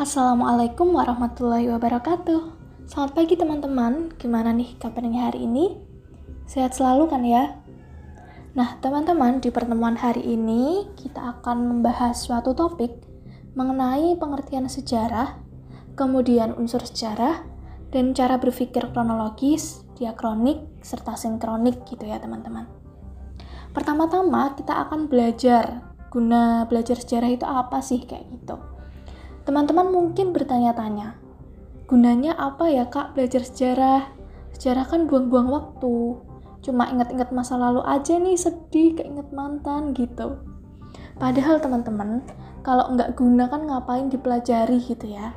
Assalamualaikum warahmatullahi wabarakatuh. Selamat pagi teman-teman. Gimana nih kabarnya hari ini? Sehat selalu kan ya? Nah, teman-teman, di pertemuan hari ini kita akan membahas suatu topik mengenai pengertian sejarah, kemudian unsur sejarah, dan cara berpikir kronologis, diakronik, serta sinkronik gitu ya teman-teman. Pertama-tama kita akan belajar guna belajar sejarah itu apa sih kayak gitu. Teman-teman mungkin bertanya-tanya, gunanya apa ya kak belajar sejarah? Sejarah kan buang-buang waktu, cuma inget-inget masa lalu aja nih sedih keinget mantan gitu. Padahal teman-teman, kalau nggak guna kan ngapain dipelajari gitu ya.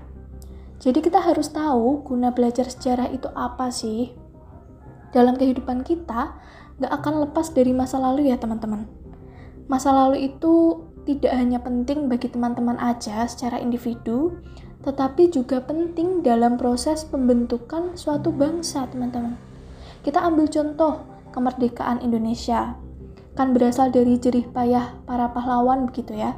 Jadi kita harus tahu guna belajar sejarah itu apa sih. Dalam kehidupan kita, nggak akan lepas dari masa lalu ya teman-teman Masa lalu itu tidak hanya penting bagi teman-teman aja secara individu, tetapi juga penting dalam proses pembentukan suatu bangsa, teman-teman. Kita ambil contoh kemerdekaan Indonesia. Kan berasal dari jerih payah para pahlawan begitu ya.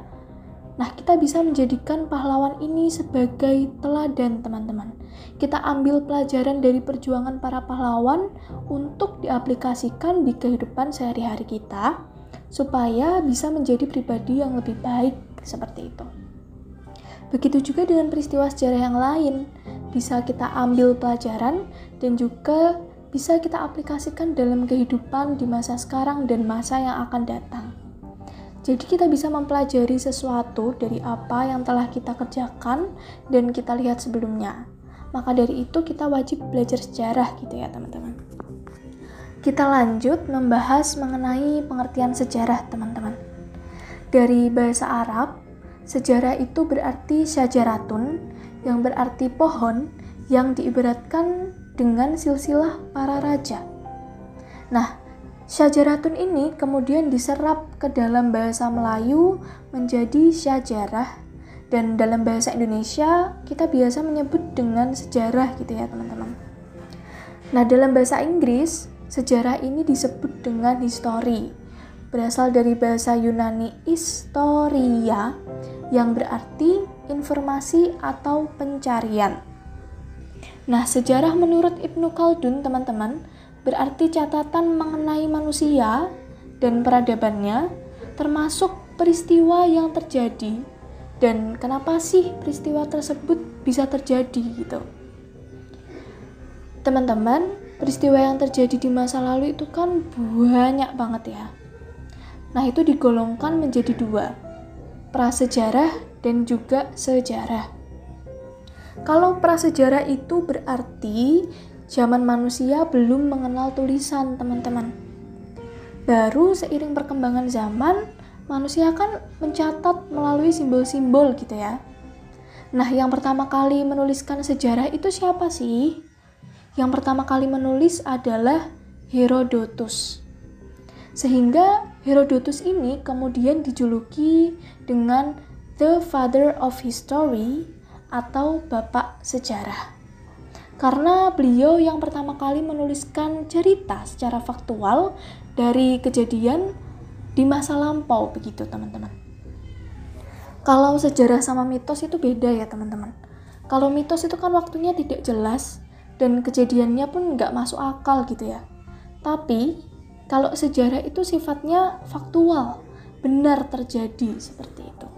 Nah, kita bisa menjadikan pahlawan ini sebagai teladan, teman-teman. Kita ambil pelajaran dari perjuangan para pahlawan untuk diaplikasikan di kehidupan sehari-hari kita supaya bisa menjadi pribadi yang lebih baik seperti itu. Begitu juga dengan peristiwa sejarah yang lain, bisa kita ambil pelajaran dan juga bisa kita aplikasikan dalam kehidupan di masa sekarang dan masa yang akan datang. Jadi kita bisa mempelajari sesuatu dari apa yang telah kita kerjakan dan kita lihat sebelumnya. Maka dari itu kita wajib belajar sejarah gitu ya teman-teman. Kita lanjut membahas mengenai pengertian sejarah, teman-teman. Dari bahasa Arab, sejarah itu berarti syajaratun, yang berarti pohon yang diibaratkan dengan silsilah para raja. Nah, syajaratun ini kemudian diserap ke dalam bahasa Melayu menjadi syajarah dan dalam bahasa Indonesia kita biasa menyebut dengan sejarah gitu ya teman-teman. Nah dalam bahasa Inggris Sejarah ini disebut dengan histori, berasal dari bahasa Yunani historia yang berarti informasi atau pencarian. Nah, sejarah menurut Ibnu Khaldun, teman-teman, berarti catatan mengenai manusia dan peradabannya, termasuk peristiwa yang terjadi dan kenapa sih peristiwa tersebut bisa terjadi gitu. Teman-teman, peristiwa yang terjadi di masa lalu itu kan banyak banget ya. Nah, itu digolongkan menjadi dua, prasejarah dan juga sejarah. Kalau prasejarah itu berarti zaman manusia belum mengenal tulisan, teman-teman. Baru seiring perkembangan zaman, manusia kan mencatat melalui simbol-simbol gitu ya. Nah, yang pertama kali menuliskan sejarah itu siapa sih? Yang pertama kali menulis adalah Herodotus. Sehingga Herodotus ini kemudian dijuluki dengan The Father of History atau Bapak Sejarah. Karena beliau yang pertama kali menuliskan cerita secara faktual dari kejadian di masa lampau begitu teman-teman. Kalau sejarah sama mitos itu beda ya teman-teman. Kalau mitos itu kan waktunya tidak jelas, dan kejadiannya pun nggak masuk akal gitu ya. Tapi kalau sejarah itu sifatnya faktual, benar terjadi seperti itu.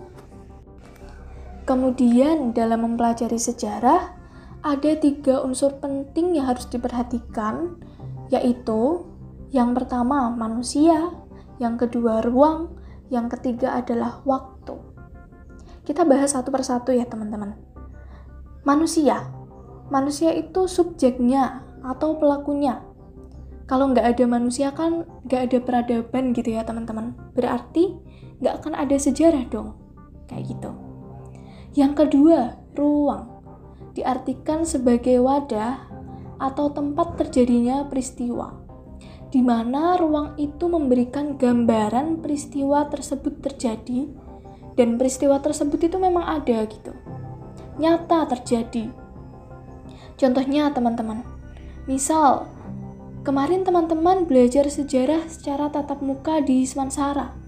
Kemudian dalam mempelajari sejarah ada tiga unsur penting yang harus diperhatikan, yaitu yang pertama manusia, yang kedua ruang, yang ketiga adalah waktu. Kita bahas satu persatu ya teman-teman. Manusia, manusia itu subjeknya atau pelakunya. Kalau nggak ada manusia kan nggak ada peradaban gitu ya teman-teman. Berarti nggak akan ada sejarah dong. Kayak gitu. Yang kedua, ruang. Diartikan sebagai wadah atau tempat terjadinya peristiwa. Di mana ruang itu memberikan gambaran peristiwa tersebut terjadi dan peristiwa tersebut itu memang ada gitu. Nyata terjadi Contohnya teman-teman, misal kemarin teman-teman belajar sejarah secara tatap muka di Semansara.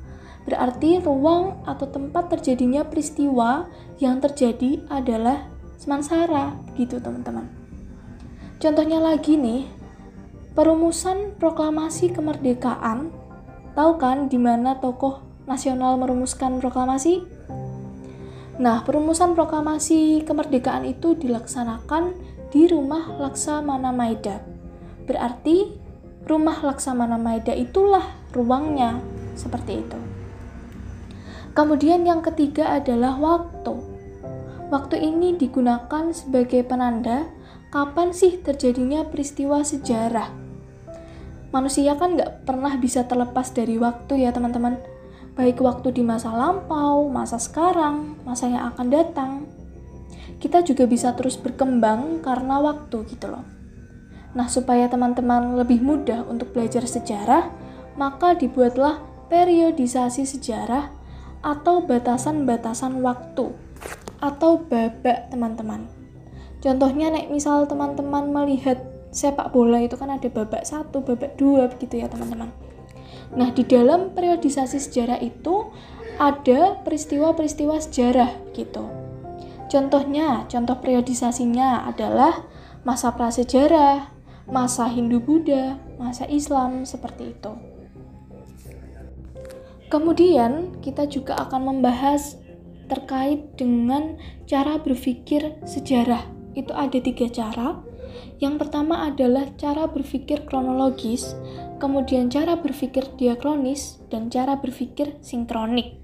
Berarti ruang atau tempat terjadinya peristiwa yang terjadi adalah semansara gitu teman-teman. Contohnya lagi nih perumusan proklamasi kemerdekaan. Tahu kan di mana tokoh nasional merumuskan proklamasi? Nah, perumusan proklamasi kemerdekaan itu dilaksanakan di rumah Laksamana Maeda. Berarti rumah Laksamana Maeda itulah ruangnya seperti itu. Kemudian yang ketiga adalah waktu. Waktu ini digunakan sebagai penanda kapan sih terjadinya peristiwa sejarah. Manusia kan nggak pernah bisa terlepas dari waktu ya teman-teman baik waktu di masa lampau, masa sekarang, masa yang akan datang. Kita juga bisa terus berkembang karena waktu gitu loh. Nah, supaya teman-teman lebih mudah untuk belajar sejarah, maka dibuatlah periodisasi sejarah atau batasan-batasan waktu atau babak teman-teman. Contohnya nek misal teman-teman melihat sepak bola itu kan ada babak satu, babak dua begitu ya teman-teman. Nah, di dalam periodisasi sejarah itu ada peristiwa-peristiwa sejarah gitu. Contohnya, contoh periodisasinya adalah masa prasejarah, masa Hindu-Buddha, masa Islam, seperti itu. Kemudian, kita juga akan membahas terkait dengan cara berpikir sejarah. Itu ada tiga cara. Yang pertama adalah cara berpikir kronologis, kemudian cara berpikir diakronis, dan cara berpikir sinkronik.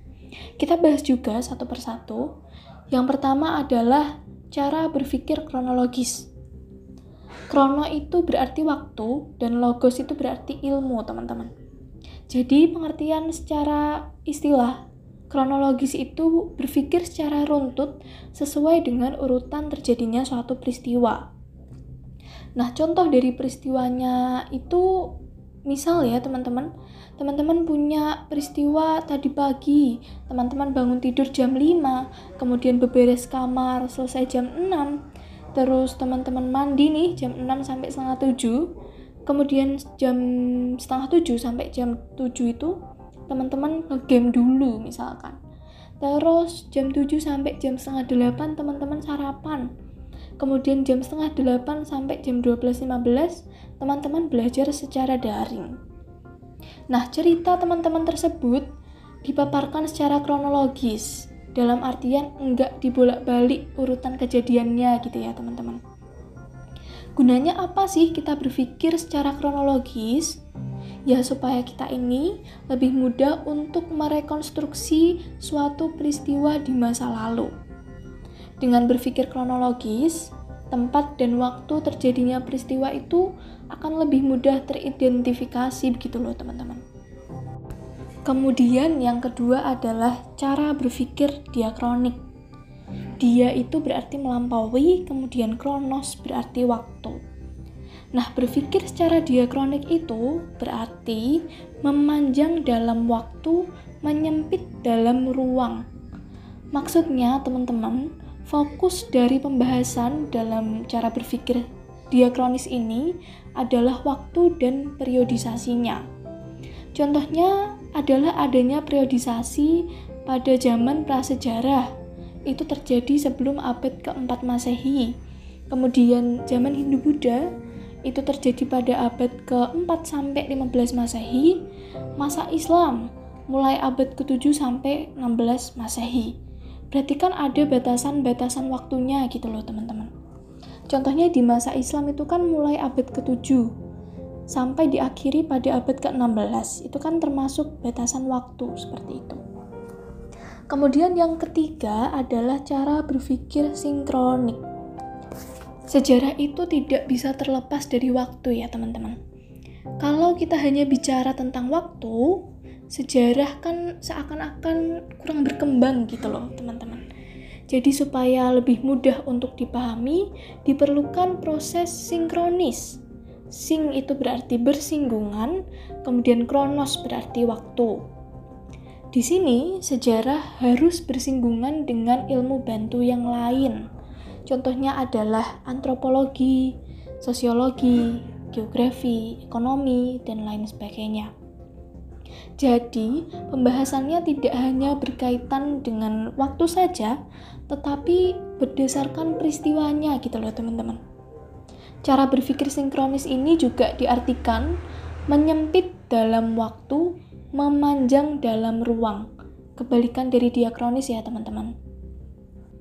Kita bahas juga satu persatu. Yang pertama adalah cara berpikir kronologis. Krono itu berarti waktu, dan logos itu berarti ilmu, teman-teman. Jadi, pengertian secara istilah kronologis itu berpikir secara runtut sesuai dengan urutan terjadinya suatu peristiwa. Nah, contoh dari peristiwanya itu Misal ya teman-teman, teman-teman punya peristiwa tadi pagi, teman-teman bangun tidur jam 5, kemudian beberes kamar selesai jam 6, terus teman-teman mandi nih jam 6 sampai setengah 7, kemudian jam setengah 7 sampai jam 7 itu teman-teman ngegame dulu misalkan. Terus jam 7 sampai jam setengah 8 teman-teman sarapan Kemudian jam setengah delapan sampai jam 12.15 teman-teman belajar secara daring. Nah, cerita teman-teman tersebut dipaparkan secara kronologis, dalam artian enggak dibolak-balik urutan kejadiannya gitu ya teman-teman. Gunanya apa sih kita berpikir secara kronologis? Ya supaya kita ini lebih mudah untuk merekonstruksi suatu peristiwa di masa lalu. Dengan berpikir kronologis, tempat dan waktu terjadinya peristiwa itu akan lebih mudah teridentifikasi begitu loh teman-teman. Kemudian yang kedua adalah cara berpikir diakronik. Dia itu berarti melampaui, kemudian kronos berarti waktu. Nah, berpikir secara diakronik itu berarti memanjang dalam waktu, menyempit dalam ruang. Maksudnya, teman-teman, Fokus dari pembahasan dalam cara berpikir diakronis ini adalah waktu dan periodisasinya. Contohnya adalah adanya periodisasi pada zaman prasejarah. Itu terjadi sebelum abad keempat Masehi. Kemudian zaman Hindu-Buddha itu terjadi pada abad ke-4 sampai 15 Masehi. Masa Islam mulai abad ke-7 sampai 16 Masehi. Berarti kan ada batasan-batasan waktunya gitu loh teman-teman. Contohnya di masa Islam itu kan mulai abad ke-7 sampai diakhiri pada abad ke-16. Itu kan termasuk batasan waktu seperti itu. Kemudian yang ketiga adalah cara berpikir sinkronik. Sejarah itu tidak bisa terlepas dari waktu ya teman-teman. Kalau kita hanya bicara tentang waktu, sejarah kan seakan-akan kurang berkembang gitu loh teman-teman. Jadi supaya lebih mudah untuk dipahami diperlukan proses sinkronis. Sing itu berarti bersinggungan kemudian kronos berarti waktu. Di sini sejarah harus bersinggungan dengan ilmu bantu yang lain. Contohnya adalah antropologi sosiologi geografi ekonomi dan lain sebagainya Jadi, pembahasannya tidak hanya berkaitan dengan waktu saja, tetapi berdasarkan peristiwanya gitu loh teman-teman. Cara berpikir sinkronis ini juga diartikan menyempit dalam waktu, memanjang dalam ruang. Kebalikan dari diakronis ya teman-teman.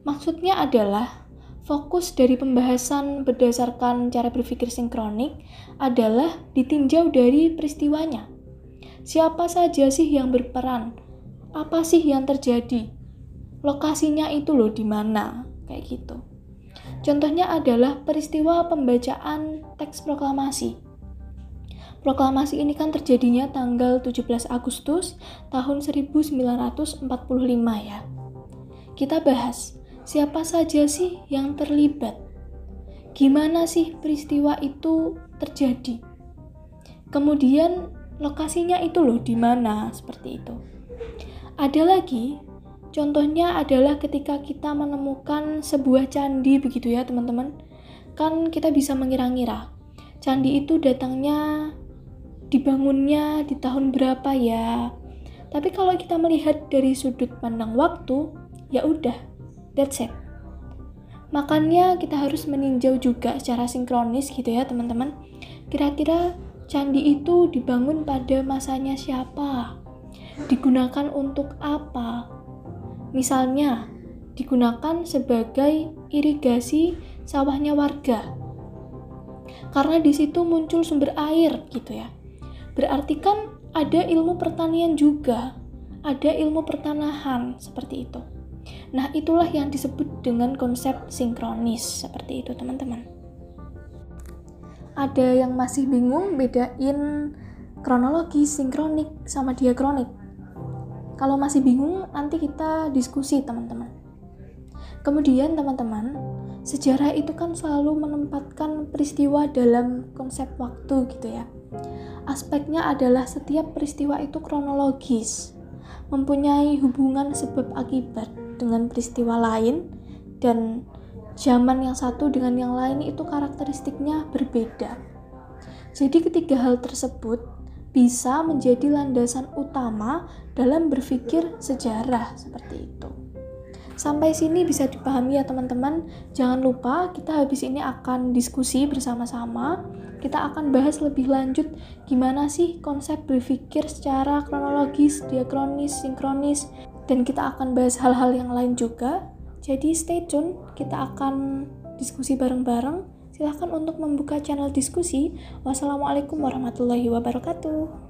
Maksudnya adalah fokus dari pembahasan berdasarkan cara berpikir sinkronik adalah ditinjau dari peristiwanya Siapa saja sih yang berperan? Apa sih yang terjadi? Lokasinya itu loh di mana? Kayak gitu. Contohnya adalah peristiwa pembacaan teks proklamasi. Proklamasi ini kan terjadinya tanggal 17 Agustus tahun 1945 ya. Kita bahas, siapa saja sih yang terlibat? Gimana sih peristiwa itu terjadi? Kemudian lokasinya itu loh di mana seperti itu. Ada lagi contohnya adalah ketika kita menemukan sebuah candi begitu ya teman-teman. Kan kita bisa mengira-ngira. Candi itu datangnya dibangunnya di tahun berapa ya. Tapi kalau kita melihat dari sudut pandang waktu, ya udah, that's it. Makanya kita harus meninjau juga secara sinkronis gitu ya teman-teman. Kira-kira Candi itu dibangun pada masanya siapa? Digunakan untuk apa? Misalnya, digunakan sebagai irigasi sawahnya warga. Karena di situ muncul sumber air gitu ya. Berarti kan ada ilmu pertanian juga, ada ilmu pertanahan seperti itu. Nah, itulah yang disebut dengan konsep sinkronis seperti itu, teman-teman ada yang masih bingung bedain kronologi, sinkronik, sama diakronik. Kalau masih bingung, nanti kita diskusi teman-teman. Kemudian teman-teman, sejarah itu kan selalu menempatkan peristiwa dalam konsep waktu gitu ya. Aspeknya adalah setiap peristiwa itu kronologis, mempunyai hubungan sebab akibat dengan peristiwa lain dan zaman yang satu dengan yang lain itu karakteristiknya berbeda. Jadi ketiga hal tersebut bisa menjadi landasan utama dalam berpikir sejarah seperti itu. Sampai sini bisa dipahami ya teman-teman. Jangan lupa kita habis ini akan diskusi bersama-sama. Kita akan bahas lebih lanjut gimana sih konsep berpikir secara kronologis, diakronis, sinkronis, dan kita akan bahas hal-hal yang lain juga jadi stay tune, kita akan diskusi bareng-bareng. Silahkan untuk membuka channel diskusi. Wassalamualaikum warahmatullahi wabarakatuh.